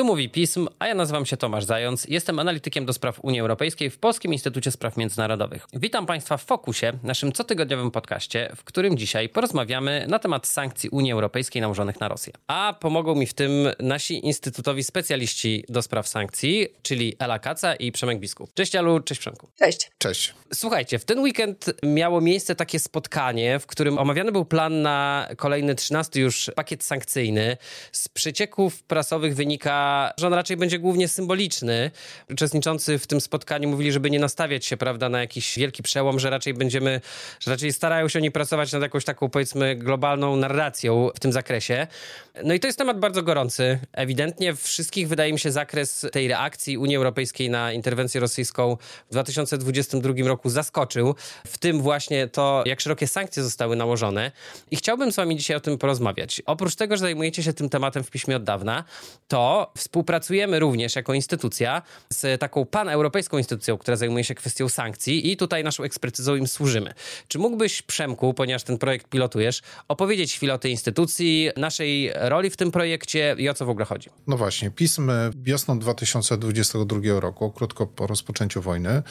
Tu mówi pism, a ja nazywam się Tomasz Zając. Jestem analitykiem do spraw Unii Europejskiej w Polskim Instytucie Spraw Międzynarodowych. Witam Państwa w Fokusie, naszym cotygodniowym podcaście, w którym dzisiaj porozmawiamy na temat sankcji Unii Europejskiej nałożonych na Rosję. A pomogą mi w tym nasi instytutowi specjaliści do spraw sankcji, czyli Ela Kaca i Przemek Biskup. Cześć Alu, cześć Przemku. Cześć. Cześć. Słuchajcie, w ten weekend miało miejsce takie spotkanie, w którym omawiany był plan na kolejny 13 już pakiet sankcyjny. Z przecieków prasowych wynika że on raczej będzie głównie symboliczny. Uczestniczący w tym spotkaniu mówili, żeby nie nastawiać się, prawda, na jakiś wielki przełom, że raczej będziemy, że raczej starają się oni pracować nad jakąś taką, powiedzmy, globalną narracją w tym zakresie. No i to jest temat bardzo gorący. Ewidentnie wszystkich, wydaje mi się, zakres tej reakcji Unii Europejskiej na interwencję rosyjską w 2022 roku zaskoczył. W tym właśnie to, jak szerokie sankcje zostały nałożone. I chciałbym z wami dzisiaj o tym porozmawiać. Oprócz tego, że zajmujecie się tym tematem w piśmie od dawna, to Współpracujemy również jako instytucja z taką paneuropejską instytucją, która zajmuje się kwestią sankcji i tutaj naszą ekspertyzą im służymy. Czy mógłbyś, Przemku, ponieważ ten projekt pilotujesz, opowiedzieć chwilę o tej instytucji, naszej roli w tym projekcie i o co w ogóle chodzi? No właśnie, pism wiosną 2022 roku, krótko po rozpoczęciu wojny,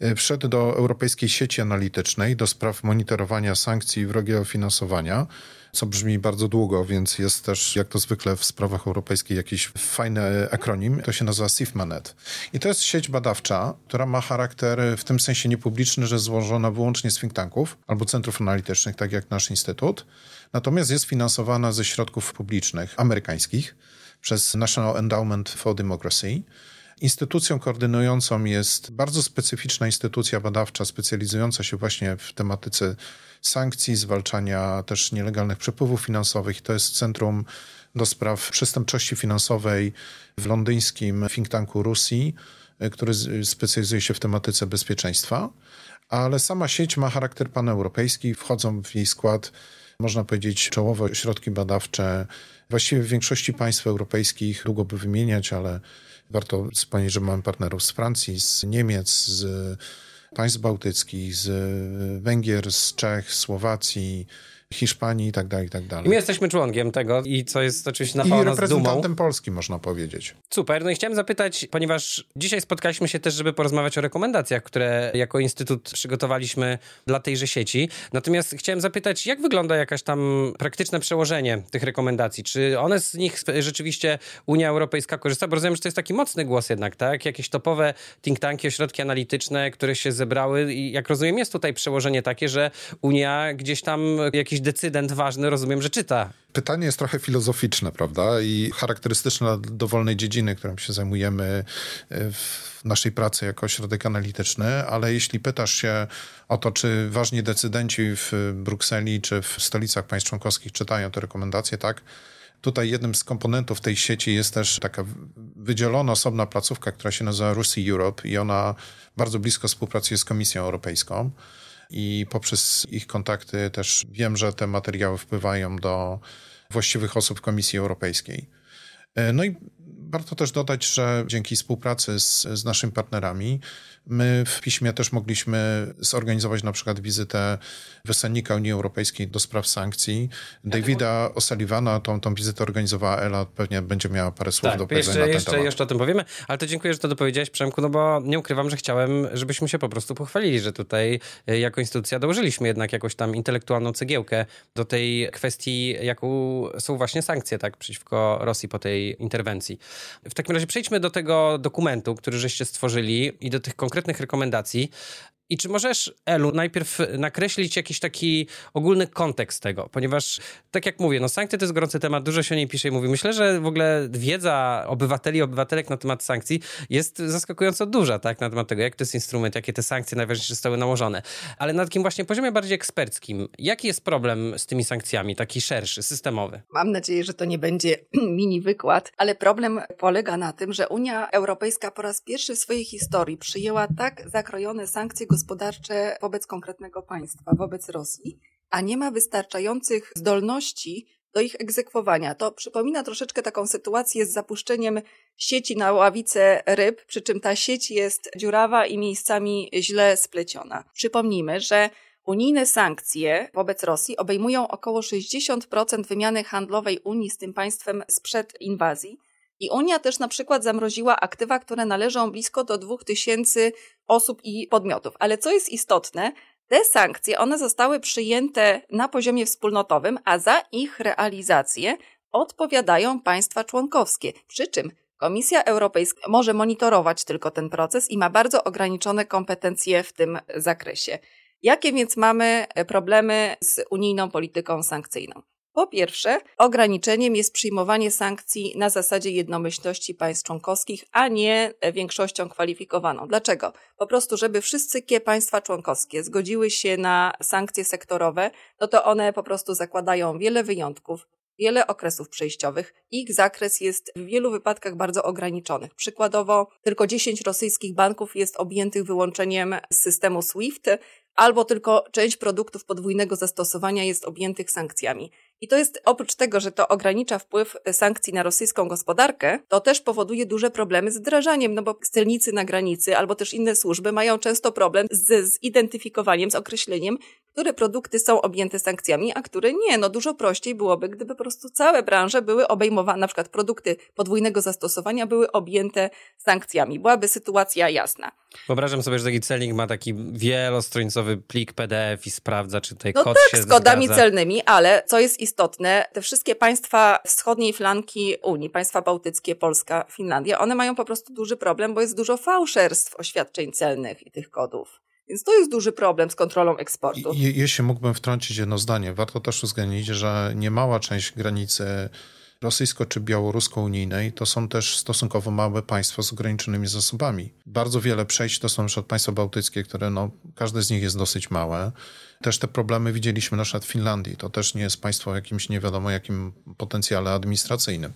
e, wszedł do Europejskiej Sieci Analitycznej do spraw monitorowania sankcji i wrogiego finansowania co brzmi bardzo długo, więc jest też, jak to zwykle w sprawach europejskich, jakiś fajny akronim. To się nazywa SIFMANET. I to jest sieć badawcza, która ma charakter w tym sensie niepubliczny, że złożona wyłącznie z think tanków albo centrów analitycznych, tak jak nasz instytut. Natomiast jest finansowana ze środków publicznych amerykańskich przez National Endowment for Democracy. Instytucją koordynującą jest bardzo specyficzna instytucja badawcza specjalizująca się właśnie w tematyce sankcji, zwalczania też nielegalnych przepływów finansowych. To jest Centrum do Spraw Przestępczości Finansowej w londyńskim think tanku Rusji, e, który specjalizuje się w tematyce bezpieczeństwa. Ale sama sieć ma charakter paneuropejski, wchodzą w jej skład, można powiedzieć, czołowe ośrodki badawcze. Właściwie w większości państw europejskich, długo by wymieniać, ale warto wspomnieć, że mamy partnerów z Francji, z Niemiec, z państw bałtyckich, z Węgier, z Czech, Słowacji, Hiszpanii i tak dalej, i tak dalej. My jesteśmy członkiem tego i co jest oczywiście na I reprezentantem. Polski, można powiedzieć. Super, no i chciałem zapytać, ponieważ dzisiaj spotkaliśmy się też, żeby porozmawiać o rekomendacjach, które jako Instytut przygotowaliśmy dla tejże sieci. Natomiast chciałem zapytać, jak wygląda jakaś tam praktyczne przełożenie tych rekomendacji? Czy one z nich rzeczywiście Unia Europejska korzysta? Bo rozumiem, że to jest taki mocny głos jednak, tak? Jakieś topowe think tanki, ośrodki analityczne, które się zebrały i jak rozumiem jest tutaj przełożenie takie, że Unia gdzieś tam jakiś decydent ważny, rozumiem, że czyta. Pytanie jest trochę filozoficzne, prawda? I charakterystyczne dla dowolnej dziedziny, którą się zajmujemy e, w naszej pracy jako ośrodek analityczny, ale jeśli pytasz się o to, czy ważni decydenci w Brukseli czy w stolicach państw członkowskich czytają te rekomendacje, tak? Tutaj jednym z komponentów tej sieci jest też taka wydzielona osobna placówka, która się nazywa Rusy Europe i ona bardzo blisko współpracuje z Komisją Europejską i poprzez ich kontakty też wiem, że te materiały wpływają do właściwych osób Komisji Europejskiej. E, no i warto też dodać, że dzięki współpracy z, z naszymi partnerami My w piśmie też mogliśmy zorganizować na przykład wizytę wysłannika Unii Europejskiej do spraw sankcji. Davida O'Sullivana, tą, tą wizytę organizowała Ela, pewnie będzie miała parę słów tak, do powiedzenia jeszcze, na ten jeszcze, temat. jeszcze o tym powiemy, ale to dziękuję, że to dopowiedziałeś Przemku, no bo nie ukrywam, że chciałem, żebyśmy się po prostu pochwalili, że tutaj e, jako instytucja dołożyliśmy jednak jakąś tam intelektualną cegiełkę do tej kwestii, jaką są właśnie sankcje, tak, przeciwko Rosji po tej interwencji. W takim razie przejdźmy do tego dokumentu, który żeście stworzyli i do tych konkretnych rekomendacji. I czy możesz, Elu, najpierw nakreślić jakiś taki ogólny kontekst tego? Ponieważ, tak jak mówię, no sankcje to jest gorący temat, dużo się o niej pisze i mówi. Myślę, że w ogóle wiedza obywateli obywatelek na temat sankcji jest zaskakująco duża, tak? Na temat tego, jak to jest instrument, jakie te sankcje najważniejsze zostały nałożone. Ale na takim właśnie poziomie bardziej eksperckim, jaki jest problem z tymi sankcjami, taki szerszy, systemowy? Mam nadzieję, że to nie będzie mini wykład, ale problem polega na tym, że Unia Europejska po raz pierwszy w swojej historii przyjęła tak zakrojone sankcje gospodarcze, gospodarcze wobec konkretnego państwa, wobec Rosji, a nie ma wystarczających zdolności do ich egzekwowania. To przypomina troszeczkę taką sytuację z zapuszczeniem sieci na ławicę ryb, przy czym ta sieć jest dziurawa i miejscami źle spleciona. Przypomnijmy, że Unijne sankcje wobec Rosji obejmują około 60% wymiany handlowej Unii z tym państwem sprzed inwazji. I Unia też na przykład zamroziła aktywa, które należą blisko do 2000 osób i podmiotów. Ale co jest istotne, te sankcje, one zostały przyjęte na poziomie wspólnotowym, a za ich realizację odpowiadają państwa członkowskie. Przy czym Komisja Europejska może monitorować tylko ten proces i ma bardzo ograniczone kompetencje w tym zakresie. Jakie więc mamy problemy z unijną polityką sankcyjną? Po pierwsze, ograniczeniem jest przyjmowanie sankcji na zasadzie jednomyślności państw członkowskich, a nie większością kwalifikowaną. Dlaczego? Po prostu, żeby wszystkie państwa członkowskie zgodziły się na sankcje sektorowe, no to one po prostu zakładają wiele wyjątków, wiele okresów przejściowych. Ich zakres jest w wielu wypadkach bardzo ograniczony. Przykładowo, tylko 10 rosyjskich banków jest objętych wyłączeniem z systemu SWIFT, albo tylko część produktów podwójnego zastosowania jest objętych sankcjami. I to jest oprócz tego, że to ogranicza wpływ sankcji na rosyjską gospodarkę, to też powoduje duże problemy z wdrażaniem, no bo celnicy na granicy albo też inne służby mają często problem z zidentyfikowaniem, z określeniem, które produkty są objęte sankcjami, a które nie. No dużo prościej byłoby, gdyby po prostu całe branże były obejmowane, na przykład produkty podwójnego zastosowania były objęte sankcjami. Byłaby sytuacja jasna. Wyobrażam sobie, że taki celnik ma taki wielostronicowy plik PDF i sprawdza, czy tutaj no kod tak, się z kodami zgadza. celnymi, ale co jest istotne, te wszystkie państwa wschodniej flanki Unii, państwa bałtyckie, Polska, Finlandia, one mają po prostu duży problem, bo jest dużo fałszerstw oświadczeń celnych i tych kodów. Więc to jest duży problem z kontrolą eksportu. Je, jeśli mógłbym wtrącić jedno zdanie, warto też uwzględnić, że niemała część granicy rosyjsko- czy białorusko-unijnej to są też stosunkowo małe państwa z ograniczonymi zasobami. Bardzo wiele przejść to są przykład państwa bałtyckie, które no, każde z nich jest dosyć małe. Też te problemy widzieliśmy na przykład w Finlandii. To też nie jest państwo o jakimś nie wiadomo jakim potencjale administracyjnym.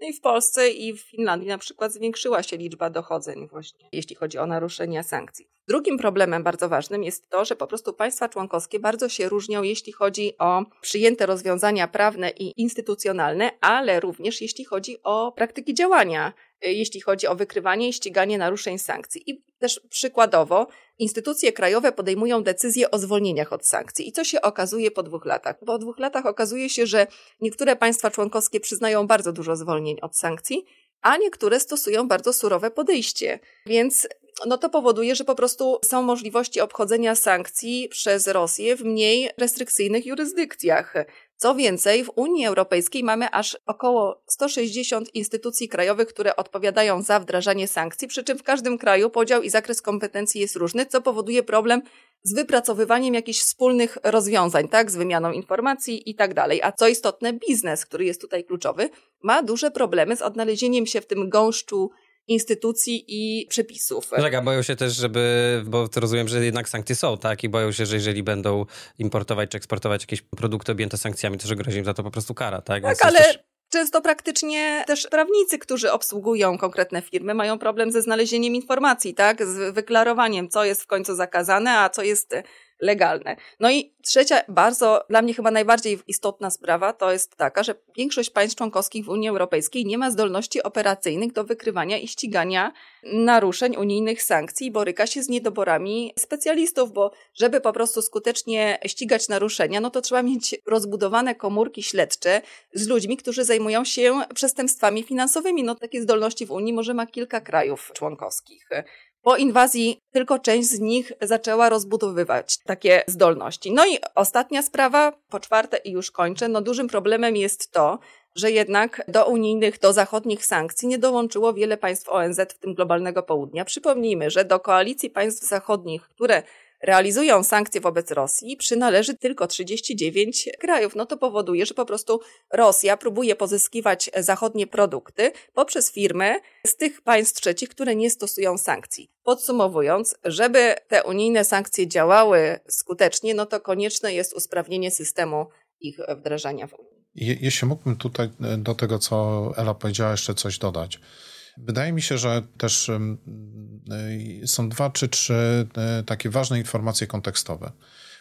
No i w Polsce i w Finlandii na przykład zwiększyła się liczba dochodzeń właśnie, jeśli chodzi o naruszenia sankcji. Drugim problemem bardzo ważnym jest to, że po prostu państwa członkowskie bardzo się różnią, jeśli chodzi o przyjęte rozwiązania prawne i instytucjonalne, ale również jeśli chodzi o praktyki działania, jeśli chodzi o wykrywanie i ściganie naruszeń sankcji. I też przykładowo, instytucje krajowe podejmują decyzje o zwolnieniach od sankcji. I co się okazuje po dwóch latach? Po dwóch latach okazuje się, że niektóre państwa członkowskie przyznają bardzo dużo zwolnień od sankcji, a niektóre stosują bardzo surowe podejście. Więc no to powoduje, że po prostu są możliwości obchodzenia sankcji przez Rosję w mniej restrykcyjnych jurysdykcjach. Co więcej, w Unii Europejskiej mamy aż około 160 instytucji krajowych, które odpowiadają za wdrażanie sankcji, przy czym w każdym kraju podział i zakres kompetencji jest różny, co powoduje problem z wypracowywaniem jakichś wspólnych rozwiązań, tak, z wymianą informacji i tak dalej. A co istotne, biznes, który jest tutaj kluczowy, ma duże problemy z odnalezieniem się w tym gąszczu instytucji i przepisów. Tak, a boją się też, żeby, bo rozumiem, że jednak sankcje są, tak? I boją się, że jeżeli będą importować czy eksportować jakieś produkty objęte sankcjami, to że grozi im za to po prostu kara, tak? Tak, ale też... często praktycznie też prawnicy, którzy obsługują konkretne firmy, mają problem ze znalezieniem informacji, tak? Z wyklarowaniem, co jest w końcu zakazane, a co jest legalne. No i trzecia, bardzo dla mnie chyba najbardziej istotna sprawa to jest taka, że większość państw członkowskich w Unii Europejskiej nie ma zdolności operacyjnych do wykrywania i ścigania naruszeń unijnych sankcji i boryka się z niedoborami specjalistów, bo żeby po prostu skutecznie ścigać naruszenia, no to trzeba mieć rozbudowane komórki śledcze z ludźmi, którzy zajmują się przestępstwami finansowymi. No takie zdolności w Unii może ma kilka krajów członkowskich. Po inwazji tylko część z nich zaczęła rozbudowywać takie zdolności. No i ostatnia sprawa, po czwarte i już kończę, no dużym problemem jest to, że jednak do unijnych, do zachodnich sankcji nie dołączyło wiele państw ONZ, w tym globalnego południa. Przypomnijmy, że do koalicji państw zachodnich, które realizują sankcje wobec Rosji, przynależy tylko 39 krajów. No to powoduje, że po prostu Rosja próbuje pozyskiwać zachodnie produkty poprzez firmy z tych państw trzecich, które nie stosują sankcji. Podsumowując, żeby te unijne sankcje działały skutecznie, no to konieczne jest usprawnienie systemu ich wdrażania w Unii. Jeśli mógłbym tutaj do tego, co Ela powiedziała, jeszcze coś dodać. Wydaje mi się, że też są dwa czy trzy e, takie ważne informacje kontekstowe.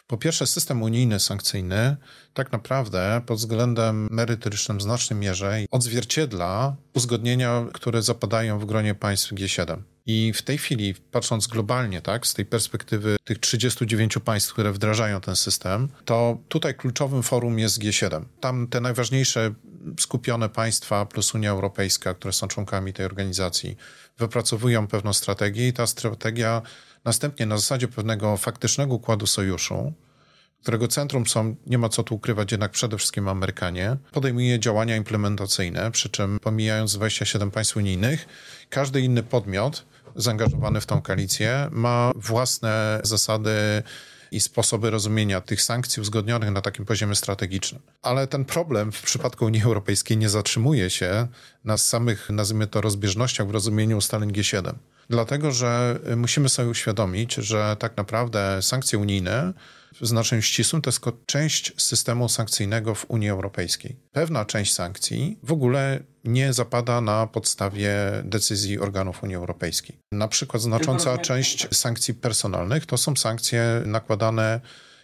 Po pierwsze, system unijny sankcyjny tak naprawdę pod względem merytorycznym w znacznej mierze odzwierciedla uzgodnienia, które zapadają w gronie państw G7. I w tej chwili, patrząc globalnie, tak, z tej perspektywy tych 39 państw, które wdrażają ten system, to tutaj kluczowym forum jest G7. Tam te najważniejsze skupione państwa plus Unia Europejska, które są członkami tej organizacji, wypracowują pewną strategię i ta strategia następnie na zasadzie pewnego faktycznego układu sojuszu, którego centrum są, nie ma co tu ukrywać, jednak przede wszystkim Amerykanie, podejmuje działania implementacyjne, przy czym pomijając 27 państw unijnych, każdy inny podmiot zaangażowany w tą koalicję ma własne zasady i sposoby rozumienia tych sankcji uzgodnionych na takim poziomie strategicznym. Ale ten problem w przypadku Unii Europejskiej nie zatrzymuje się na samych, nazwijmy to, rozbieżnościach w rozumieniu ustaleń G7. Dlatego, że musimy sobie uświadomić, że tak naprawdę sankcje unijne w znaczeniu ścisłym to jest część systemu sankcyjnego w Unii Europejskiej. Pewna część sankcji w ogóle nie zapada na podstawie decyzji organów Unii Europejskiej. Na przykład znacząca część sankcji personalnych to są sankcje nakładane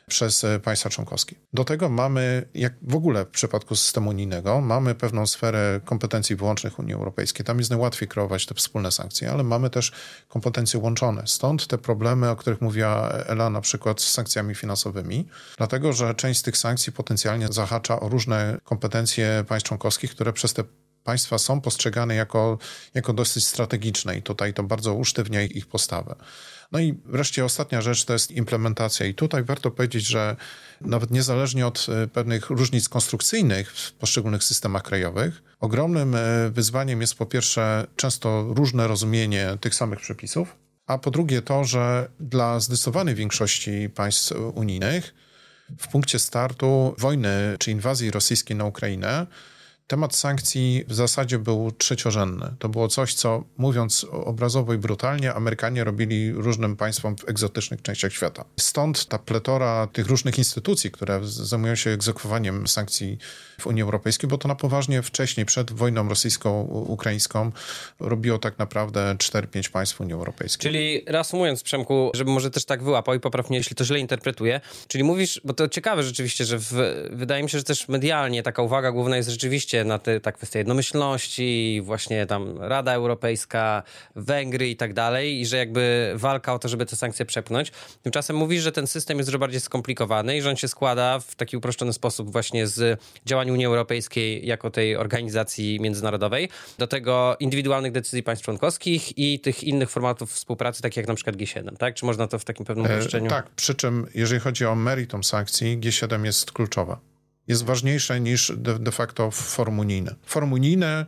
przez e, państwa członkowskie. Do tego mamy, jak w ogóle w przypadku systemu unijnego, mamy pewną sferę kompetencji wyłącznych Unii Europejskiej. Tam jest najłatwiej kreować te wspólne sankcje, ale mamy też kompetencje łączone. Stąd te problemy, o których mówiła Ela, na przykład z sankcjami finansowymi, dlatego że część z tych sankcji potencjalnie zahacza o różne kompetencje państw członkowskich, które przez te państwa są postrzegane jako, jako dosyć strategiczne i tutaj to bardzo usztywnia ich postawę. No i wreszcie ostatnia rzecz to jest implementacja. I tutaj warto powiedzieć, że nawet niezależnie od e, pewnych różnic konstrukcyjnych w poszczególnych systemach krajowych, ogromnym e, wyzwaniem jest po pierwsze często różne rozumienie tych samych przepisów, a po drugie to, że dla zdecydowanej większości państw unijnych w punkcie startu wojny czy inwazji rosyjskiej na Ukrainę temat sankcji w zasadzie był trzeciorzędny. To było coś, co mówiąc obrazowo i brutalnie, Amerykanie robili różnym państwom w egzotycznych częściach świata. Stąd ta pletora tych różnych instytucji, które zajmują się egzekwowaniem sankcji w Unii Europejskiej, bo to na poważnie wcześniej, przed wojną rosyjsko-ukraińską, robiło tak naprawdę 4-5 państw Unii Europejskiej. Czyli reasumując, Przemku, żeby może też tak wyłapał i poprawnie, jeśli to źle interpretuję, czyli mówisz, bo to ciekawe rzeczywiście, że w, wydaje mi się, że też medialnie taka uwaga główna jest rzeczywiście na te, ta kwestia jednomyślności, właśnie tam Rada Europejska, Węgry i tak dalej, i że jakby walka o to, żeby te sankcje przepchnąć. Tymczasem mówisz, że ten system jest dużo bardziej skomplikowany i że on się składa w taki uproszczony sposób właśnie z działań Unii Europejskiej jako tej organizacji międzynarodowej, do tego indywidualnych decyzji państw członkowskich i tych innych formatów współpracy, takich jak na przykład G7, tak? Czy można to w takim pewnym uproszczeniu? E, tak, przy czym jeżeli chodzi o meritum sankcji, G7 jest kluczowa jest ważniejsze niż de, de facto forum unijne. Forum unijne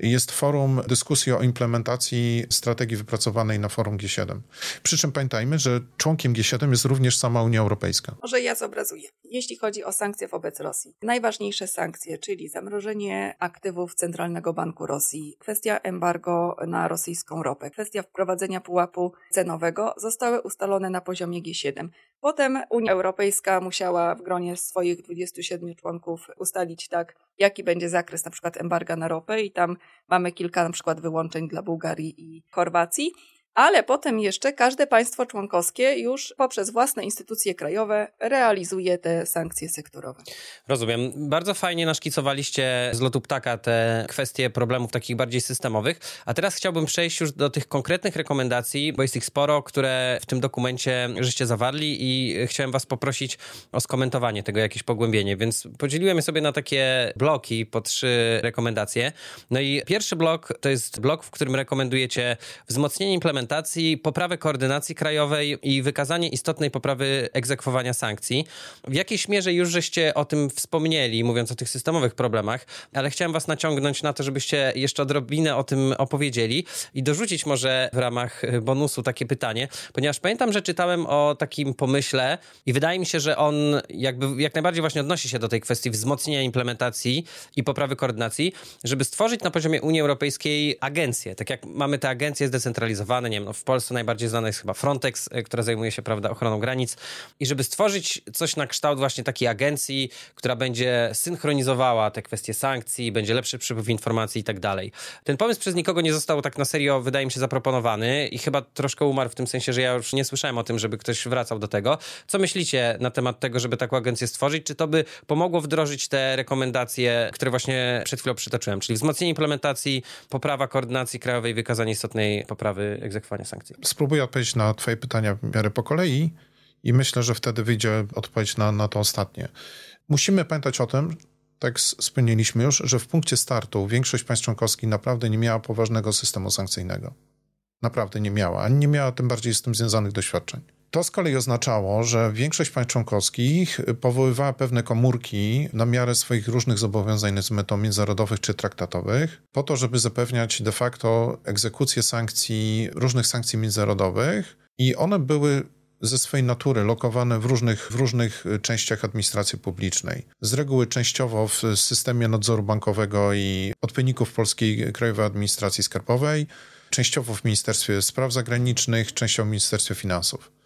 jest forum dyskusji o implementacji strategii wypracowanej na forum G7. Przy czym pamiętajmy, że członkiem G7 jest również sama Unia Europejska. Może ja zobrazuję. Jeśli chodzi o sankcje wobec Rosji, najważniejsze sankcje, czyli zamrożenie aktywów Centralnego Banku Rosji, kwestia embargo na rosyjską ropę, kwestia wprowadzenia pułapu cenowego zostały ustalone na poziomie G7. Potem Unia Europejska musiała w gronie swoich 27 członków ustalić tak, jaki będzie zakres na przykład embarga na ropę i tam mamy kilka na przykład wyłączeń dla Bułgarii i Chorwacji ale potem jeszcze każde państwo członkowskie już poprzez własne instytucje krajowe realizuje te sankcje sektorowe. Rozumiem. Bardzo fajnie naszkicowaliście z lotu ptaka te kwestie problemów takich bardziej systemowych, a teraz chciałbym przejść już do tych konkretnych rekomendacji, bo jest ich sporo, które w tym dokumencie żeście zawarli i chciałem was poprosić o skomentowanie tego, jakieś pogłębienie, więc podzieliłem je sobie na takie bloki po trzy rekomendacje. No i pierwszy blok to jest blok, w którym rekomendujecie wzmocnienie implementacji implementacji, poprawę koordynacji krajowej i wykazanie istotnej poprawy egzekwowania sankcji. W jakiejś mierze już żeście o tym wspomnieli, mówiąc o tych systemowych problemach, ale chciałem was naciągnąć na to, żebyście jeszcze odrobinę o tym opowiedzieli i dorzucić może w ramach bonusu takie pytanie, ponieważ pamiętam, że czytałem o takim pomyśle i wydaje mi się, że on jakby jak najbardziej właśnie odnosi się do tej kwestii wzmocnienia implementacji i poprawy koordynacji, żeby stworzyć na poziomie Unii Europejskiej agencje, tak jak mamy te agencje zdecentralizowane, nie wiem, no w Polsce najbardziej znana jest chyba Frontex, e, która zajmuje się, prawda, ochroną granic i żeby stworzyć coś na kształt właśnie takiej agencji, która będzie synchronizowała te kwestie sankcji, będzie lepszy przepływ informacji i tak dalej. Ten pomysł przez nikogo nie został tak na serio, wydaje mi się, zaproponowany i chyba troszkę umarł w tym sensie, że ja już nie słyszałem o tym, żeby ktoś wracał do tego. Co myślicie na temat tego, żeby taką agencję stworzyć? Czy to by pomogło wdrożyć te rekomendacje, które właśnie przed chwilą przytoczyłem, czyli wzmocnienie implementacji, poprawa koordynacji krajowej, wykazanie istotnej poprawy egzekwowania sankcji? Spróbuję odpowiedzieć na twoje pytania w miarę po kolei i myślę, że wtedy wyjdzie odpowiedź na, na to ostatnie. Musimy pamiętać o tym, tak wspomnieliśmy już, że w punkcie startu większość państw członkowskich naprawdę nie miała poważnego systemu sankcyjnego. Naprawdę nie miała, ani nie miała tym bardziej z tym związanych doświadczeń. To z kolei oznaczało, że większość państw członkowskich powoływała pewne komórki na miarę swoich różnych zobowiązań to międzynarodowych czy traktatowych, po to, żeby zapewniać de facto egzekucję sankcji, różnych sankcji międzynarodowych, i one były ze swojej natury lokowane w różnych, w różnych częściach administracji publicznej. Z reguły częściowo w systemie nadzoru bankowego i odpowiedników Polskiej Krajowej Administracji Skarbowej, częściowo w Ministerstwie Spraw Zagranicznych, częściowo w Ministerstwie Finansów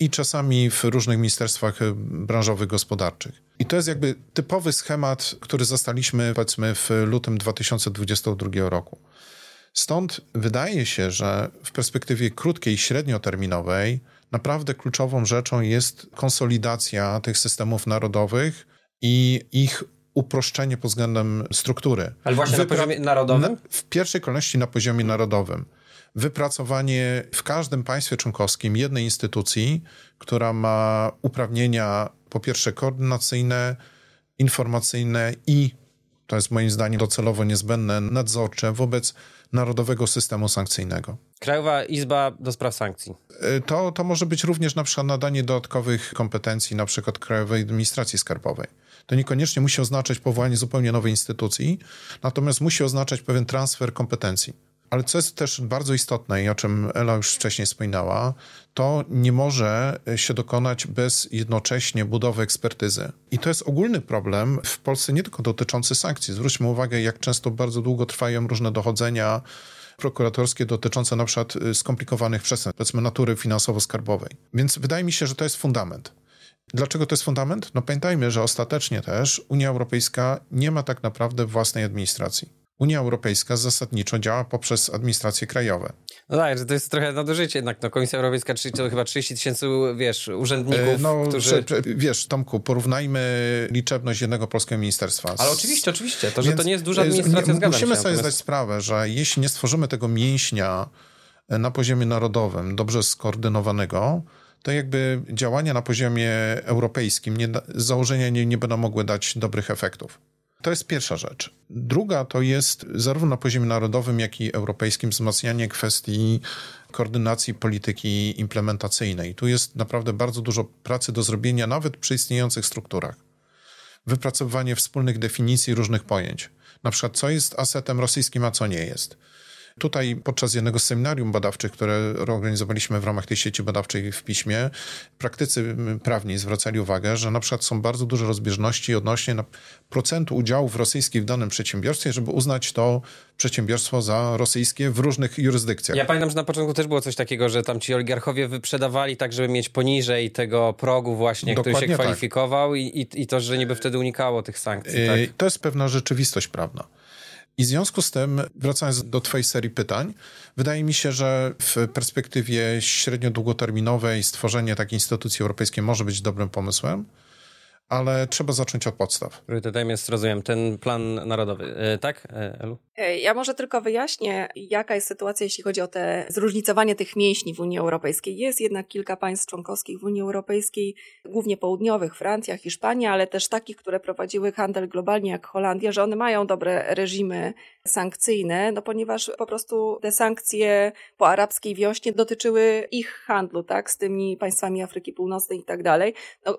i czasami w różnych ministerstwach e, branżowych, gospodarczych. I to jest jakby typowy schemat, który zastaliśmy powiedzmy w lutym 2022 roku. Stąd wydaje się, że w perspektywie krótkiej, średnioterminowej naprawdę kluczową rzeczą jest konsolidacja tych systemów narodowych i ich uproszczenie pod względem struktury. Ale właśnie Wypra- na poziomie narodowym? w pierwszej kolejności na poziomie narodowym wypracowanie w każdym państwie członkowskim jednej instytucji, która ma uprawnienia po pierwsze koordynacyjne, informacyjne i, to jest moim zdaniem docelowo niezbędne, nadzorcze wobec narodowego systemu sankcyjnego. Krajowa Izba do Spraw Sankcji. Y, to, to może być również na przykład nadanie dodatkowych kompetencji, na przykład Krajowej Administracji Skarbowej. To niekoniecznie musi oznaczać powołanie zupełnie nowej instytucji, natomiast musi oznaczać pewien transfer kompetencji. Ale co jest też bardzo istotne i o czym Ela już wcześniej wspominała, to nie może się dokonać bez jednocześnie budowy ekspertyzy. I to jest ogólny problem w Polsce nie tylko dotyczący sankcji. Zwróćmy uwagę, jak często bardzo długo trwają różne dochodzenia prokuratorskie dotyczące na przykład y, skomplikowanych przestępstw, powiedzmy natury finansowo-skarbowej. Więc wydaje mi się, że to jest fundament. Dlaczego to jest fundament? No pamiętajmy, że ostatecznie też Unia Europejska nie ma tak naprawdę własnej administracji. Unia Europejska zasadniczo działa poprzez administracje krajowe. No tak, że to jest trochę nadużycie jednak. No, Komisja Europejska to chyba 30 tysięcy, wiesz, urzędników, e, no, którzy... Że, wiesz, Tomku, porównajmy liczebność jednego polskiego ministerstwa. Z... Ale oczywiście, oczywiście. To, że to nie jest duża administracja, zgadzam Musimy się, sobie zdać sprawę, że jeśli nie stworzymy tego mięśnia e, na poziomie narodowym, dobrze skoordynowanego, to jakby działania na poziomie europejskim nie, z założenia nie, nie będą mogły dać dobrych efektów. To jest pierwsza rzecz. Druga to jest zarówno na poziomie narodowym, jak i europejskim wzmacnianie kwestii koordynacji polityki implementacyjnej. Tu jest naprawdę bardzo dużo pracy do zrobienia, nawet przy istniejących strukturach. Wypracowywanie wspólnych definicji różnych pojęć. Na przykład, co jest asetem rosyjskim, a co nie jest Tutaj podczas jednego z seminarium badawczych, które organizowaliśmy w ramach tej sieci badawczej w piśmie, praktycy prawni zwracali uwagę, że na przykład są bardzo duże rozbieżności odnośnie procentu udziałów rosyjskich w danym przedsiębiorstwie, żeby uznać to przedsiębiorstwo za rosyjskie w różnych jurysdykcjach. Ja pamiętam, że na początku też było coś takiego, że tam ci oligarchowie wyprzedawali tak, żeby mieć poniżej tego progu właśnie, Dokładnie który się tak. kwalifikował tak. i, i, to, że niby wtedy unikało tych sankcji. Tak? To jest pewna rzeczywistość prawna. I w związku z tym, wracając do Twojej serii pytań, wydaje mi się, że w perspektywie średnio-długoterminowej stworzenie takiej instytucji europejskiej może być dobrym pomysłem ale trzeba zacząć od podstaw. Priorytetem jest, rozumiem, ten plan narodowy, e, tak, e, Elu? E, ja może tylko wyjaśnię, jaka jest sytuacja, jeśli chodzi o te zróżnicowanie tych mięśni w Unii Europejskiej. Jest jednak kilka państw członkowskich w Unii Europejskiej, głównie południowych, Francja, Hiszpania, ale też takich, które prowadziły handel globalnie, jak Holandia, że one mają dobre reżimy sankcyjne, no ponieważ po prostu te sankcje po arabskiej wiośnie dotyczyły ich handlu, tak, z tymi państwami Afryki Północnej i tak dalej. No,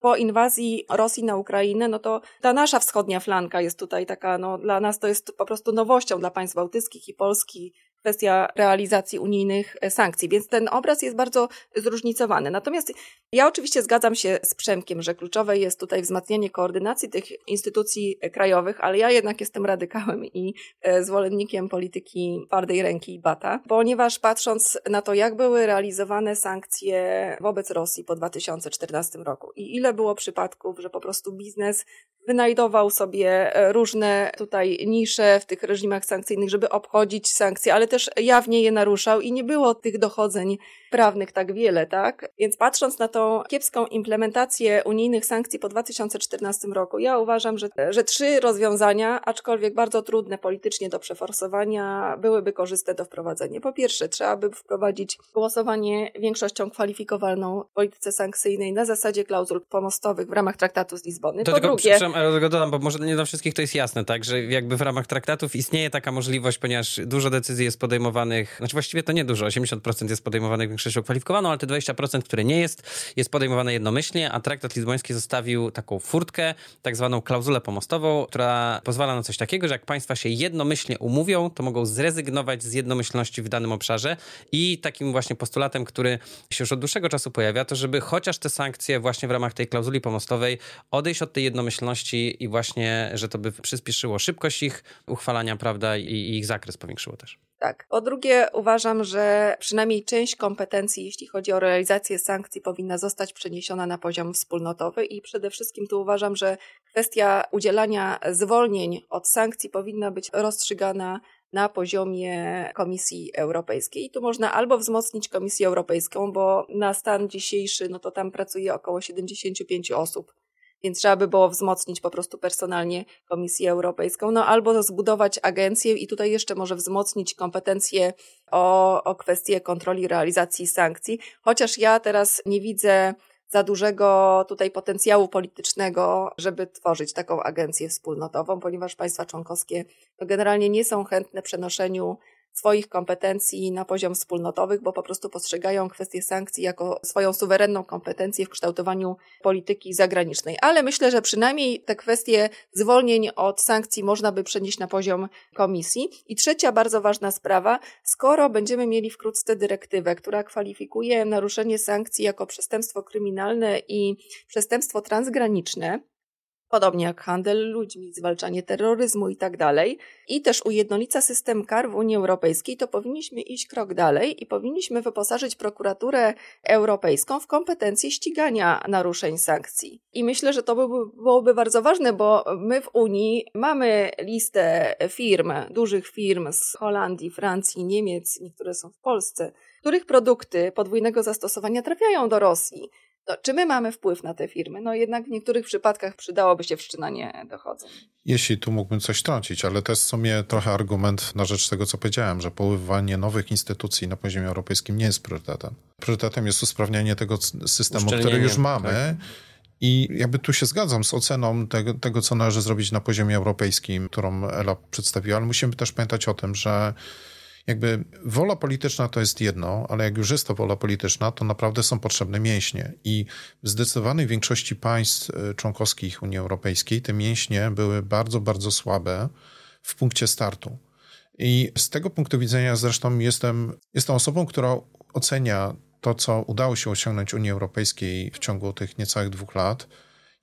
po inwazji Rosji na Ukrainę, no to ta nasza wschodnia flanka jest tutaj taka, no dla nas to jest po prostu nowością, dla państw bałtyckich i Polski, kwestia realizacji unijnych sankcji, więc ten obraz jest bardzo zróżnicowany. Natomiast ja oczywiście zgadzam się z Przemkiem, że kluczowe jest tutaj wzmacnianie koordynacji tych instytucji krajowych, ale ja jednak jestem radykałem i e, zwolennikiem polityki twardej ręki i bata, ponieważ patrząc na to, jak były realizowane sankcje wobec Rosji po 2014 roku i ile było przypadków, że po prostu biznes wynajdował sobie e, różne tutaj nisze w tych reżimach sankcyjnych, żeby obchodzić sankcje, ale też jawnie je naruszał i nie było tych dochodzeń prawnych tak wiele, tak? Więc patrząc na tą kiepską implementację unijnych sankcji po 2014 roku, ja uważam, że, że trzy rozwiązania, aczkolwiek bardzo trudne politycznie do przeforsowania, byłyby korzystne do wprowadzenia. Po pierwsze, trzeba by wprowadzić głosowanie większością kwalifikowaną w polityce sankcyjnej na zasadzie klauzul pomostowych w ramach traktatu z Lizbony. To po tylko, drugie, dodam, bo może nie dla wszystkich to jest jasne, tak, że jakby w ramach traktatów istnieje taka możliwość, ponieważ dużo decyzji jest podejmowanych, znaczy właściwie to nie dużo, 80% jest podejmowanych większością kwalifikowaną, ale te 20%, które nie jest, jest podejmowane jednomyślnie, a traktat lizboński zostawił taką furtkę, tak zwaną klauzulę pomostową, która pozwala na coś takiego, że jak państwa się jednomyślnie umówią, to mogą zrezygnować z jednomyślności w danym obszarze i takim właśnie postulatem, który się już od dłuższego czasu pojawia, to żeby chociaż te sankcje właśnie w ramach tej klauzuli pomostowej odejść od tej jednomyślności i właśnie, że to by przyspieszyło szybkość ich uchwalania, prawda, i ich zakres powiększyło też. Tak. Po drugie, uważam, że przynajmniej część kompetencji, jeśli chodzi o realizację sankcji, powinna zostać przeniesiona na poziom wspólnotowy i przede wszystkim tu uważam, że kwestia udzielania zwolnień od sankcji powinna być rozstrzygana na poziomie Komisji Europejskiej. I tu można albo wzmocnić Komisję Europejską, bo na stan dzisiejszy, no to tam pracuje około 75 osób więc trzeba by było wzmocnić po prostu personalnie Komisję Europejską, no albo zbudować agencję i tutaj jeszcze może wzmocnić kompetencje o, o kwestie kontroli realizacji sankcji, chociaż ja teraz nie widzę za dużego tutaj potencjału politycznego, żeby tworzyć taką agencję wspólnotową, ponieważ państwa członkowskie generalnie nie są chętne przenoszeniu swoich kompetencji na poziom wspólnotowych, bo po prostu postrzegają kwestię sankcji jako swoją suwerenną kompetencję w kształtowaniu polityki zagranicznej. Ale myślę, że przynajmniej te kwestie zwolnień od sankcji można by przenieść na poziom komisji. I trzecia bardzo ważna sprawa, skoro będziemy mieli wkrótce dyrektywę, która kwalifikuje naruszenie sankcji jako przestępstwo kryminalne i przestępstwo transgraniczne, podobnie jak handel ludźmi, zwalczanie terroryzmu i tak dalej, i też ujednolica system kar w Unii Europejskiej, to powinniśmy iść krok dalej i powinniśmy wyposażyć prokuraturę europejską w kompetencje ścigania naruszeń sankcji. I myślę, że to byłoby, byłoby bardzo ważne, bo my w Unii mamy listę firm, dużych firm z Holandii, Francji, Niemiec, niektóre są w Polsce, których produkty podwójnego zastosowania trafiają do Rosji. No, czy my mamy wpływ na te firmy? No jednak w niektórych przypadkach przydałoby się wszczynanie dochodzeń. Jeśli tu mógłbym coś trącić, ale to jest w sumie trochę argument na rzecz tego, co powiedziałem, że poływanie nowych instytucji na poziomie europejskim nie jest priorytetem. Priorytetem jest usprawnianie tego systemu, który już mamy. Tak. I jakby tu się zgadzam z oceną tego, tego, co należy zrobić na poziomie europejskim, którą Ela przedstawiła, ale musimy też pamiętać o tym, że jakby wola polityczna to jest jedno, ale jak już jest to wola polityczna, to naprawdę są potrzebne mięśnie. I w zdecydowanej większości państw e, członkowskich Unii Europejskiej te mięśnie były bardzo, bardzo słabe w punkcie startu. I z tego punktu widzenia zresztą jestem, jestem osobą, która ocenia to, co udało się osiągnąć Unii Europejskiej w ciągu tych niecałych dwóch lat,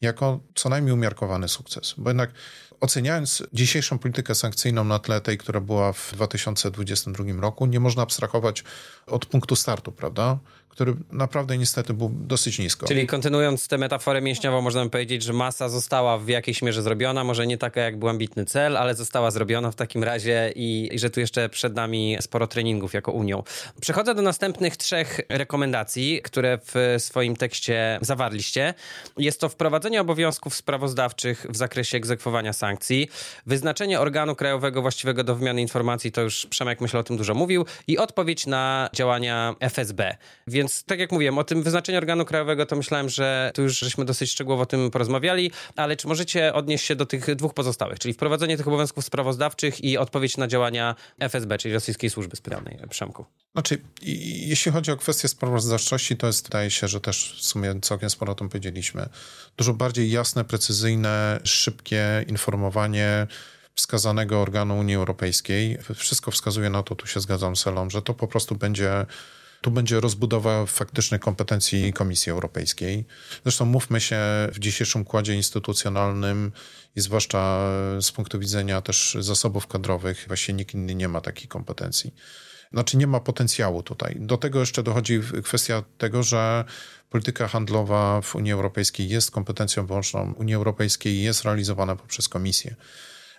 jako co najmniej umiarkowany sukces. Bo jednak oceniając dzisiejszą politykę sankcyjną na tle tej, która była w 2022 roku, nie można abstrahować od punktu startu, prawda? Który naprawdę niestety był dosyć nisko. Czyli kontynuując tę metaforę mięśniową, można powiedzieć, że masa została w jakiejś mierze zrobiona, może nie taka jak był ambitny cel, ale została zrobiona w takim razie i, i że tu jeszcze przed nami sporo treningów jako Unią. Przechodzę do następnych trzech rekomendacji, które w swoim tekście zawarliście. Jest to wprowadzenie obowiązków sprawozdawczych w zakresie egzekwowania sankcji, wyznaczenie organu krajowego właściwego do wymiany informacji, to już Przemek myślę o tym dużo mówił, i odpowiedź na działania FSB. Więc więc tak jak mówiłem, o tym wyznaczeniu organu krajowego to myślałem, że tu już żeśmy dosyć szczegółowo o tym porozmawiali, ale czy możecie odnieść się do tych dwóch pozostałych, czyli wprowadzenie tych obowiązków sprawozdawczych i odpowiedź na działania FSB, czyli Rosyjskiej Służby Specjalnej, Przemku? Znaczy, jeśli chodzi o kwestię sprawozdawczości, to jest, wydaje się, że też w sumie całkiem sporo o tym powiedzieliśmy. Dużo bardziej jasne, precyzyjne, szybkie informowanie wskazanego organu Unii Europejskiej. Wszystko wskazuje na to, tu się zgadzam z Elą, że to po prostu będzie tu będzie rozbudowa faktycznych kompetencji Komisji Europejskiej. Zresztą mówmy się, w dzisiejszym układzie instytucjonalnym i zwłaszcza z punktu widzenia też zasobów kadrowych, właśnie nikt inny nie ma takich kompetencji. Znaczy nie ma potencjału tutaj. Do tego jeszcze dochodzi kwestia tego, że polityka handlowa w Unii Europejskiej jest kompetencją wyłączną Unii Europejskiej i jest realizowana poprzez Komisję.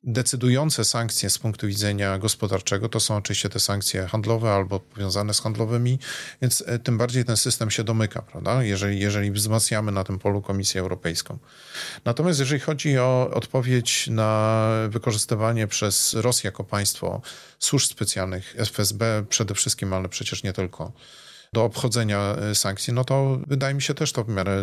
Decydujące sankcje z punktu widzenia gospodarczego to są oczywiście te sankcje handlowe albo powiązane z handlowymi, więc e, tym bardziej ten system się domyka, prawda? Jeżeli, jeżeli wzmacniamy na tym polu Komisję Europejską. Natomiast jeżeli chodzi o odpowiedź na wykorzystywanie przez Rosję jako państwo służb specjalnych, FSB przede wszystkim, ale przecież nie tylko, do obchodzenia e, sankcji, no to wydaje mi się też to w miarę e,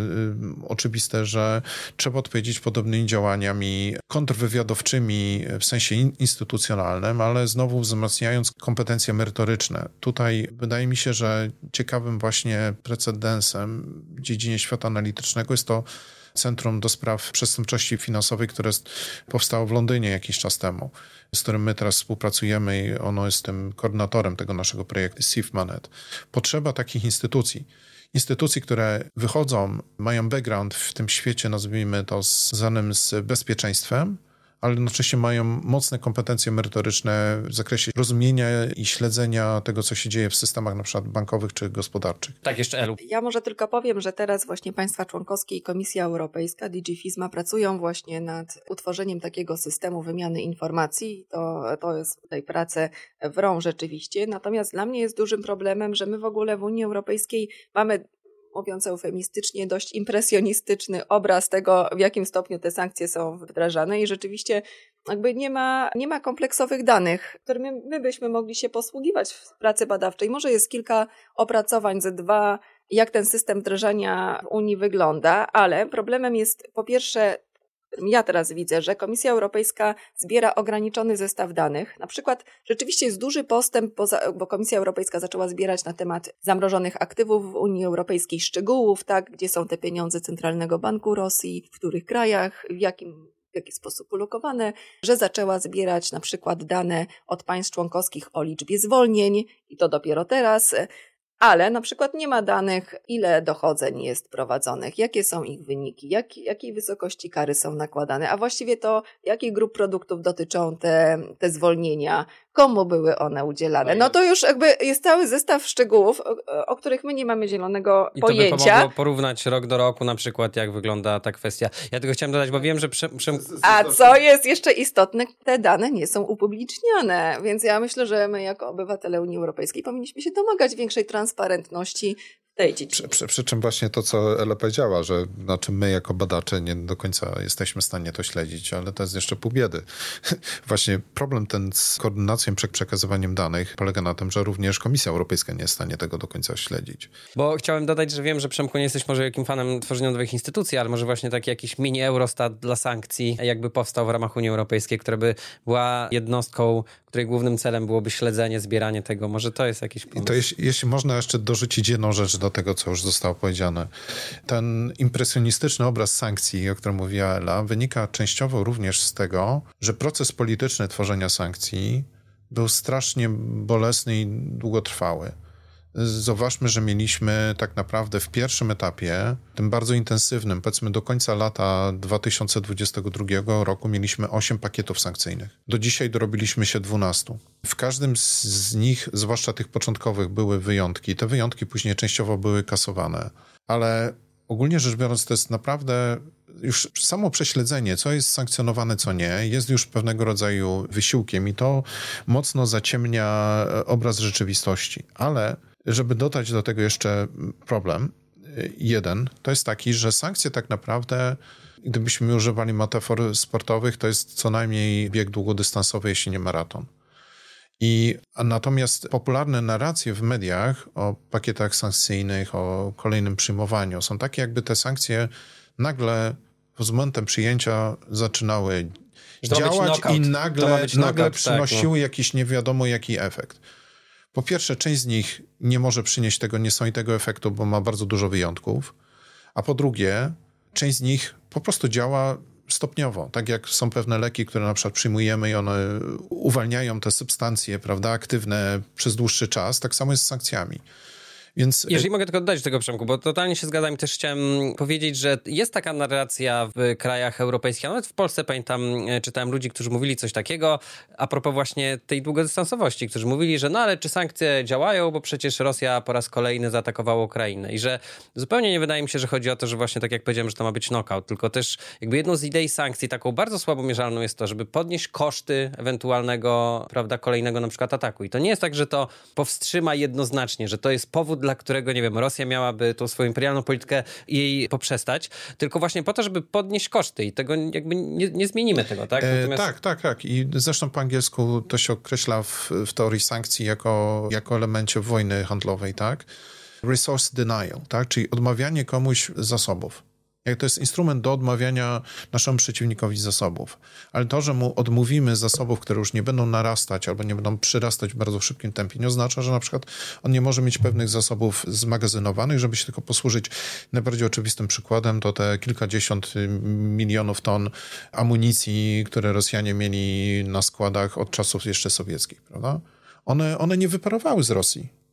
oczywiste, że trzeba odpowiedzieć podobnymi działaniami kontrwywiadowczymi w sensie instytucjonalnym, ale znowu wzmacniając kompetencje merytoryczne. Tutaj wydaje mi się, że ciekawym właśnie precedensem w dziedzinie świata analitycznego jest to Centrum do Spraw Przestępczości Finansowej, które powstało w Londynie jakiś czas temu, z którym my teraz współpracujemy i ono jest tym koordynatorem tego naszego projektu SIFMANET. Potrzeba takich instytucji, instytucji, które wychodzą, mają background w tym świecie, nazwijmy to, związanym z bezpieczeństwem, ale jednocześnie mają mocne kompetencje merytoryczne w zakresie rozumienia i śledzenia tego, co się dzieje w systemach na przykład bankowych czy gospodarczych. Tak, jeszcze Elu. Ja może tylko powiem, że teraz właśnie państwa członkowskie i Komisja Europejska, DG FISMA pracują właśnie nad utworzeniem takiego systemu wymiany informacji. To, to jest tutaj prace wrą rzeczywiście. Natomiast dla mnie jest dużym problemem, że my w ogóle w Unii Europejskiej mamy mówiąc eufemistycznie, dość impresjonistyczny obraz tego, w jakim stopniu te sankcje są wdrażane i rzeczywiście jakby nie ma, nie ma kompleksowych danych, którymi my byśmy mogli się posługiwać w pracy badawczej. Może jest kilka opracowań, ze dwa, jak ten system wdrażania w Unii wygląda, ale problemem jest po pierwsze ja teraz widzę, że Komisja Europejska zbiera ograniczony zestaw danych. Na przykład rzeczywiście jest duży postęp, bo Komisja Europejska zaczęła zbierać na temat zamrożonych aktywów w Unii Europejskiej szczegółów, tak, gdzie są te pieniądze Centralnego Banku Rosji, w których krajach, w jakim w jaki sposób ulokowane, że zaczęła zbierać na przykład dane od państw członkowskich o liczbie zwolnień i to dopiero teraz ale na przykład nie ma danych, ile dochodzeń jest prowadzonych, jakie są ich wyniki, jak, jakiej wysokości kary są nakładane, a właściwie to, jakich grup produktów dotyczą te, te zwolnienia, komu były one udzielane. No to już jakby jest cały zestaw szczegółów, o, o których my nie mamy zielonego I pojęcia. I to by pomogło porównać rok do roku na przykład, jak wygląda ta kwestia. Ja tylko chciałem dodać, bo wiem, że... Prze, prze... A co jest jeszcze istotne, te dane nie są upubliczniane, więc ja myślę, że my jako obywatele Unii Europejskiej powinniśmy się domagać większej transparentności tej dziedzinie. Przy, przy, przy, czym właśnie to, co Ela powiedziała, że znaczy my jako badacze nie do końca jesteśmy w stanie to śledzić, ale to jest jeszcze pół biedy. właśnie problem ten z koordynacją, przekazywaniem danych polega na tym, że również Komisja Europejska nie jest w stanie tego do końca śledzić. Bo chciałem dodać, że wiem, że Przemku nie jesteś może jakim fanem tworzenia nowych instytucji, ale może właśnie taki jakiś mini Eurostat dla sankcji jakby powstał w ramach Unii Europejskiej, która by była jednostką, której głównym celem byłoby śledzenie, zbieranie tego. Może to jest jakiś pomysł. I to jeśli, jeśli można jeszcze dorzucić jedną rzecz do tego, co już zostało powiedziane. Ten impresjonistyczny obraz sankcji, o którym mówiła Ela, wynika częściowo również z tego, że proces polityczny tworzenia sankcji był strasznie bolesny i długotrwały. Zauważmy, że mieliśmy tak naprawdę w pierwszym etapie, tym bardzo intensywnym, powiedzmy do końca lata 2022 roku, mieliśmy 8 pakietów sankcyjnych. Do dzisiaj dorobiliśmy się 12. W każdym z nich, zwłaszcza tych początkowych, były wyjątki. Te wyjątki później częściowo były kasowane, ale ogólnie rzecz biorąc, to jest naprawdę już samo prześledzenie, co jest sankcjonowane, co nie, jest już pewnego rodzaju wysiłkiem i to mocno zaciemnia obraz rzeczywistości. Ale żeby dodać do tego jeszcze problem, jeden, to jest taki, że sankcje tak naprawdę, gdybyśmy używali metafor sportowych, to jest co najmniej bieg długodystansowy, jeśli nie maraton. I natomiast popularne narracje w mediach o pakietach sankcyjnych, o kolejnym przyjmowaniu są takie, jakby te sankcje nagle z momentem przyjęcia zaczynały działać i nagle, nagle tak, przynosiły tak, no. jakiś nie wiadomo jaki efekt. Po pierwsze, część z nich nie może przynieść tego niesamowitego efektu, bo ma bardzo dużo wyjątków. A po drugie, część z nich po prostu działa stopniowo. Tak jak są pewne leki, które na przykład przyjmujemy i one uwalniają te substancje, prawda, aktywne przez dłuższy czas, tak samo jest z sankcjami. Więc... Jeżeli mogę tylko dodać tego, Przemku, bo totalnie się zgadzam i też chciałem powiedzieć, że jest taka narracja w krajach europejskich, a nawet w Polsce pamiętam, e, czytałem ludzi, którzy mówili coś takiego a propos właśnie tej długodystansowości, którzy mówili, że no ale czy sankcje działają, bo przecież Rosja po raz kolejny zaatakowała Ukrainę i że zupełnie nie wydaje mi się, że chodzi o to, że właśnie tak jak powiedziałem, że to ma być knockout, tylko też jakby jedną z idei sankcji, taką bardzo słabo mierzalną jest to, żeby podnieść koszty ewentualnego, prawda, kolejnego na przykład ataku. I to nie jest tak, że to powstrzyma jednoznacznie, że to jest powód dla którego, nie wiem, Rosja miałaby tą swoją imperialną politykę jej poprzestać, tylko właśnie po to, żeby podnieść koszty i tego jakby nie, nie zmienimy tego, tak? E, Natomiast... E, tak, tak, tak. I zresztą po angielsku to się określa w, w teorii sankcji jako, jako elemencie wojny handlowej, tak? Resource denial, tak? Czyli odmawianie komuś zasobów. Jak to jest instrument do odmawiania naszemu przeciwnikowi zasobów. Ale to, że mu odmówimy zasobów, które już nie będą narastać albo nie będą przyrastać w bardzo szybkim tempie, nie oznacza, że na przykład on nie może mieć pewnych zasobów zmagazynowanych, żeby się tylko posłużyć. Najbardziej oczywistym przykładem to te kilkadziesiąt milionów ton amunicji, które Rosjanie mieli na składach od czasów jeszcze sowieckich, prawda? One, one nie wyparowały z Rosji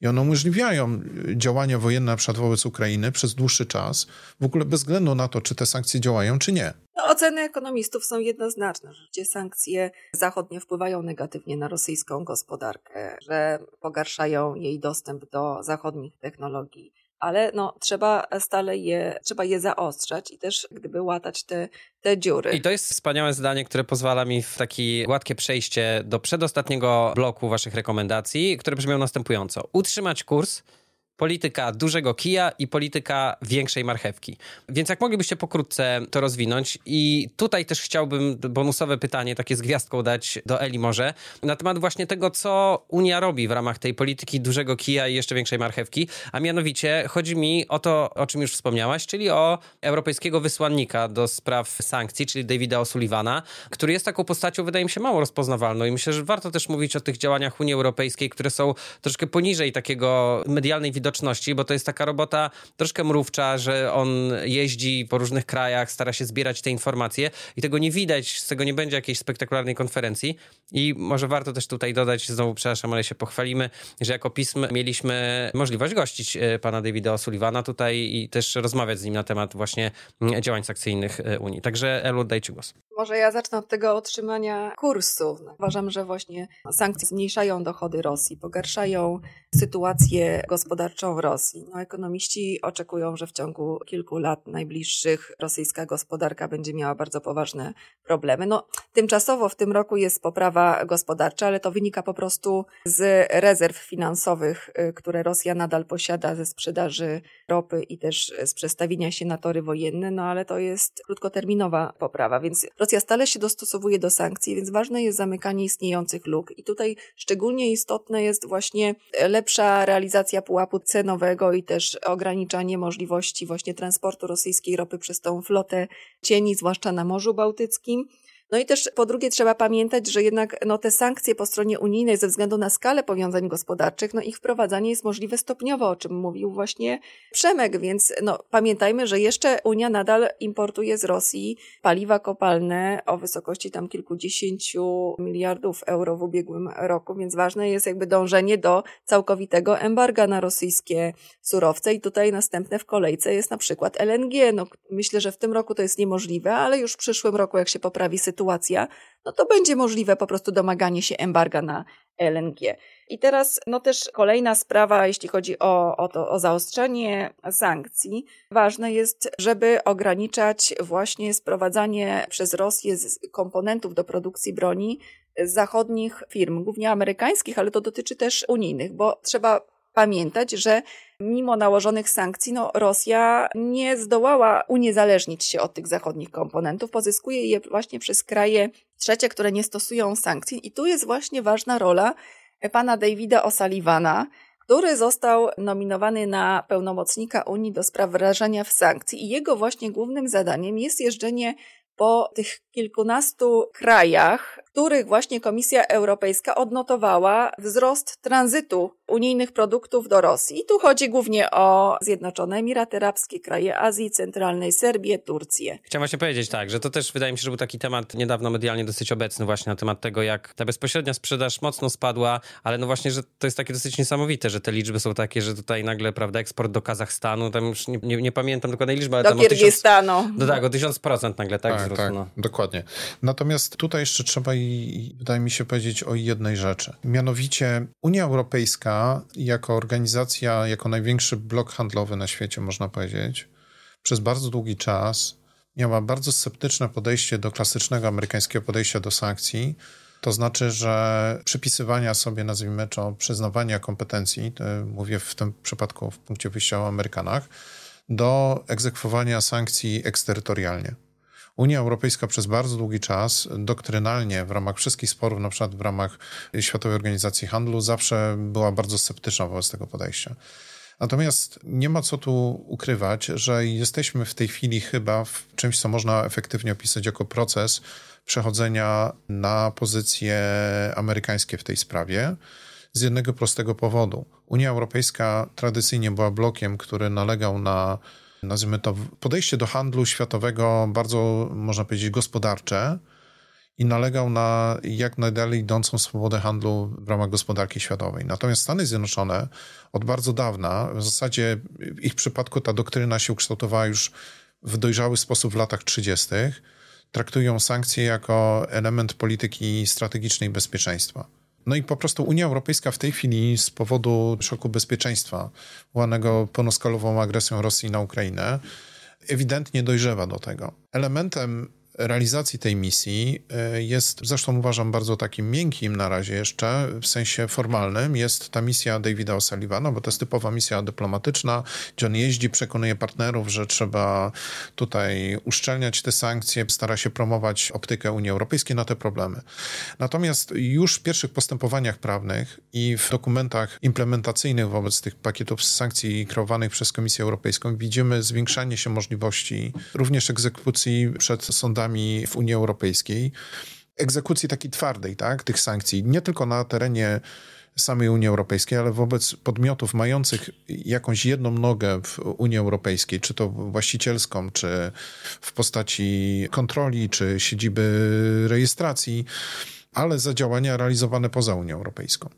i one umożliwiają działania wojenne na przykład wobec Ukrainy przez dłuższy czas, w ogóle bez względu na to, czy te sankcje działają, czy nie. No, oceny ekonomistów są jednoznaczne, że sankcje zachodnie wpływają negatywnie na rosyjską gospodarkę, że pogarszają jej dostęp do zachodnich technologii, ale no, trzeba stale je, trzeba je zaostrzać i też gdyby łatać te, te dziury. I to jest wspaniałe zdanie, które pozwala mi w takie gładkie przejście do przedostatniego bloku waszych rekomendacji, które brzmią następująco. Utrzymać kurs polityka dużego kija i polityka większej marchewki. Więc jak moglibyście pokrótce to rozwinąć? I tutaj też chciałbym bonusowe pytanie, takie z gwiazdką dać do Eli może, na temat właśnie tego, co Unia robi w ramach tej polityki dużego kija i jeszcze większej marchewki, a mianowicie chodzi mi o to, o czym już wspomniałaś, czyli o europejskiego wysłannika do spraw sankcji, czyli Davida O'Sullivana, który jest taką postacią, wydaje mi się, mało rozpoznawalną. I myślę, że warto też mówić o tych działaniach Unii Europejskiej, które są troszkę poniżej takiego medialnej widoczności widoczności, bo to jest taka robota troszkę mrówcza, że on jeździ po różnych krajach, stara się zbierać te informacje i tego nie widać, z tego nie będzie jakiejś spektakularnej konferencji. I może warto też tutaj dodać, znowu przepraszam, ale się pochwalimy, że jako pism mieliśmy możliwość gościć e, pana Davida O'Sullivana tutaj i też rozmawiać z nim na temat właśnie działań sankcyjnych e, Unii. Także Elu, oddajcie głos. Może ja zacznę od tego otrzymania kursu. Uważam, że właśnie sankcje zmniejszają dochody Rosji, pogarszają sytuację gospodarczą w Rosji. No, ekonomiści oczekują, że w ciągu kilku lat najbliższych rosyjska gospodarka będzie miała bardzo poważne problemy. No, tymczasowo w tym roku jest poprawa gospodarcza, ale to wynika po prostu z rezerw finansowych, y, które Rosja nadal posiada ze sprzedaży ropy i też z przestawienia się na tory wojenne, no ale to jest krótkoterminowa poprawa, więc Rosja stale się dostosowuje do sankcji, więc ważne jest zamykanie istniejących luk. I tutaj szczególnie istotne jest właśnie lepsza realizacja pułapu cenowego i też ograniczanie możliwości właśnie transportu rosyjskiej ropy przez tą flotę cieni, zwłaszcza na Morzu Bałtyckim. No i też po drugie trzeba pamiętać, że jednak no, te sankcje po stronie unijnej ze względu na skalę powiązań gospodarczych, no ich wprowadzanie jest możliwe stopniowo, o czym mówił właśnie Przemek, więc no, pamiętajmy, że jeszcze Unia nadal importuje z Rosji paliwa kopalne o wysokości tam kilkudziesięciu miliardów euro w ubiegłym roku, więc ważne jest jakby dążenie do całkowitego embarga na rosyjskie surowce i tutaj następne w kolejce jest na przykład LNG. No, myślę, że w tym roku to jest niemożliwe, ale już w przyszłym roku, jak się poprawi sytuacja, sytuacja, no to będzie możliwe po prostu domaganie się embarga na LNG. I teraz no też kolejna sprawa, jeśli chodzi o, o, to, o zaostrzenie sankcji. Ważne jest, żeby ograniczać właśnie sprowadzanie przez Rosję komponentów do produkcji broni z zachodnich firm, głównie amerykańskich, ale to dotyczy też unijnych, bo trzeba pamiętać, że mimo nałożonych sankcji, no, Rosja nie zdołała uniezależnić się od tych zachodnich komponentów, pozyskuje je właśnie przez kraje trzecie, które nie stosują sankcji. I tu jest właśnie ważna rola pana Davida O'Sullivana, który został nominowany na pełnomocnika Unii do spraw wrażenia w sankcji. I jego właśnie głównym zadaniem jest jeżdżenie po tych kilkunastu krajach, których właśnie Komisja Europejska odnotowała wzrost tranzytu unijnych produktów do Rosji. I tu chodzi głównie o Zjednoczone Emiraty Arabskie, kraje Azji Centralnej, Serbię, Turcję. Chciałem właśnie powiedzieć tak, że to też wydaje mi się, że był taki temat niedawno medialnie dosyć obecny właśnie na temat tego, jak ta bezpośrednia sprzedaż mocno spadła, ale no właśnie, że to jest takie dosyć niesamowite, że te liczby są takie, że tutaj nagle, prawda, eksport do Kazachstanu, tam już nie, nie, nie pamiętam dokładnej liczby, ale do tam Kirgistanu. o tysiąc, no tak, o tysiąc procent nagle, tak, tak, wzrósł, tak no. dokładnie. Natomiast tutaj jeszcze trzeba i wydaje mi się powiedzieć o jednej rzeczy. Mianowicie Unia Europejska jako organizacja, jako największy blok handlowy na świecie, można powiedzieć, przez bardzo długi czas miała bardzo sceptyczne podejście do klasycznego amerykańskiego podejścia do sankcji. To znaczy, że przypisywania sobie, nazwijmy to, przyznawania kompetencji, mówię w tym przypadku w punkcie wyjścia o Amerykanach, do egzekwowania sankcji eksterytorialnie. Unia Europejska przez bardzo długi czas doktrynalnie w ramach wszystkich sporów, na przykład w ramach Światowej Organizacji Handlu, zawsze była bardzo sceptyczna wobec tego podejścia. Natomiast nie ma co tu ukrywać, że jesteśmy w tej chwili chyba w czymś, co można efektywnie opisać jako proces przechodzenia na pozycje amerykańskie w tej sprawie. Z jednego prostego powodu. Unia Europejska tradycyjnie była blokiem, który nalegał na nazwijmy to, podejście do handlu światowego bardzo, można powiedzieć, gospodarcze i nalegał na jak najdalej idącą swobodę handlu w ramach gospodarki światowej. Natomiast Stany Zjednoczone od bardzo dawna, w zasadzie w ich przypadku ta doktryna się ukształtowała już w dojrzały sposób w latach 30., traktują sankcje jako element polityki strategicznej bezpieczeństwa. No i po prostu Unia Europejska w tej chwili z powodu szoku bezpieczeństwa wywołanego pełnoskalową agresją Rosji na Ukrainę ewidentnie dojrzewa do tego. Elementem realizacji tej misji e, jest, zresztą uważam, bardzo takim miękkim na razie jeszcze, w sensie formalnym, jest ta misja Davida O'Sullivana, bo to jest typowa misja dyplomatyczna, gdzie on jeździ, przekonuje partnerów, że trzeba tutaj uszczelniać te sankcje, stara się promować optykę Unii Europejskiej na te problemy. Natomiast już w pierwszych postępowaniach prawnych i w dokumentach implementacyjnych wobec tych pakietów sankcji kreowanych przez Komisję Europejską widzimy zwiększanie się możliwości również egzekucji przed sądami w Unii Europejskiej, egzekucji takiej twardej, tak, tych sankcji, nie tylko na terenie samej Unii Europejskiej, ale wobec podmiotów mających jakąś jedną nogę w Unii Europejskiej, czy to właścicielską, czy w postaci kontroli, czy siedziby rejestracji, ale za działania realizowane poza Unią Europejską.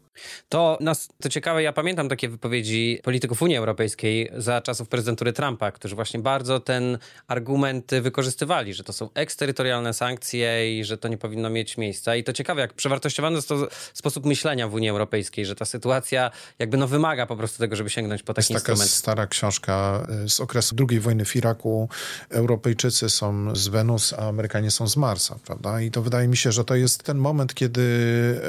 To nas, to ciekawe, ja pamiętam takie wypowiedzi polityków Unii Europejskiej za czasów prezydentury Trumpa, którzy właśnie bardzo ten argument wykorzystywali, że to są eksterytorialne sankcje i że to nie powinno mieć miejsca. I to ciekawe, jak przewartościowany jest to sposób myślenia w Unii Europejskiej, że ta sytuacja jakby no wymaga po prostu tego, żeby sięgnąć po taki jest taka stara książka y, z okresu II wojny w Iraku. Europejczycy są z Wenus, a Amerykanie są z Marsa, prawda? I to wydaje mi się, że to jest ten moment, kiedy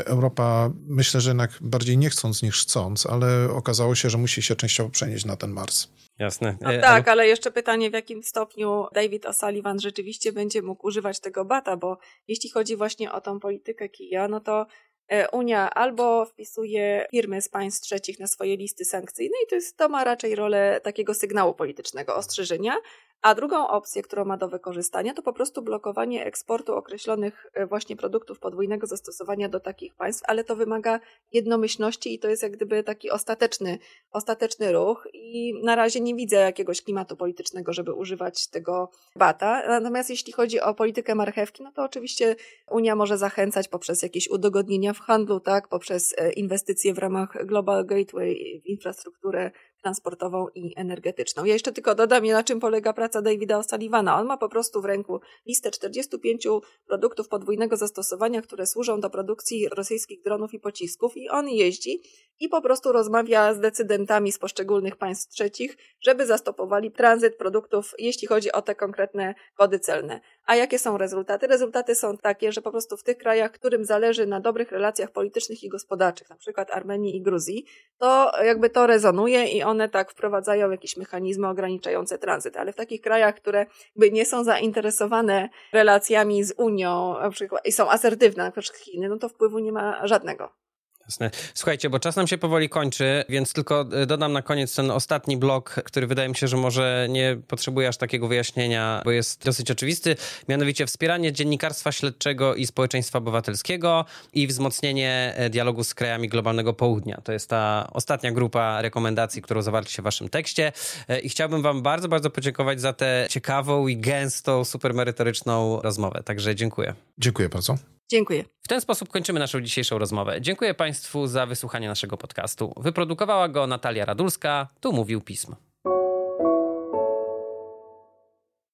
Europa, myślę, że jednak bardziej nie chcąc niż chcąc, ale okazało się, że musi się częściowo przenieść na ten Mars. Jasne. No tak, ale jeszcze pytanie, w jakim stopniu David O'Sullivan rzeczywiście będzie mógł używać tego bata, bo jeśli chodzi właśnie o tą politykę kija, no to e, Unia albo wpisuje firmy z państw trzecich na swoje listy sankcyjne i to, jest, to ma raczej rolę takiego sygnału politycznego, ostrzeżenia, a drugą opcję, którą ma do wykorzystania, to po prostu blokowanie eksportu określonych e, właśnie produktów podwójnego zastosowania do takich państw, ale to wymaga jednomyślności i to jest jak gdyby taki ostateczny, ostateczny ruch i na razie nie widzę jakiegoś klimatu politycznego, żeby używać tego bata. Natomiast jeśli chodzi o politykę marchewki, no to oczywiście Unia może zachęcać poprzez jakieś udogodnienia w handlu, tak, poprzez e, inwestycje w ramach Global Gateway w infrastrukturę transportową i energetyczną. Ja jeszcze tylko dodam, na czym polega praca Davida O'Sullivana. On ma po prostu w ręku listę 45 produktów podwójnego zastosowania, które służą do produkcji rosyjskich dronów i pocisków i on jeździ i po prostu rozmawia z decydentami z poszczególnych państw trzecich, żeby zastopowali tranzyt produktów, jeśli chodzi o te konkretne kody celne. A jakie są rezultaty? Rezultaty są takie, że po prostu w tych krajach, którym zależy na dobrych relacjach politycznych i gospodarczych, na przykład Armenii i Gruzji, to jakby to rezonuje i one tak wprowadzają jakieś mechanizmy ograniczające tranzyt. Ale w takich krajach, które by nie są zainteresowane relacjami z Unią na przykład, i są asertywne, na przykład Chiny, no to wpływu nie ma żadnego. Jasne. Słuchajcie, bo czas nam się powoli kończy, więc tylko e, dodam na koniec ten ostatni blok, który wydaje mi się, że może nie potrzebuje aż takiego wyjaśnienia, bo jest dosyć oczywisty. Mianowicie wspieranie dziennikarstwa śledczego i społeczeństwa obywatelskiego i wzmocnienie e, dialogu z krajami globalnego południa. To jest ta ostatnia grupa rekomendacji, którą zawarliście w waszym tekście. E, I chciałbym wam bardzo, bardzo podziękować za tę ciekawą i gęstą, super merytoryczną rozmowę. Także dziękuję. Dziękuję bardzo. Dziękuję. W ten sposób kończymy naszą dzisiejszą rozmowę. Dziękuję Państwu za wysłuchanie naszego podcastu. Wyprodukowała go Natalia Radulska, tu mówił Pismo.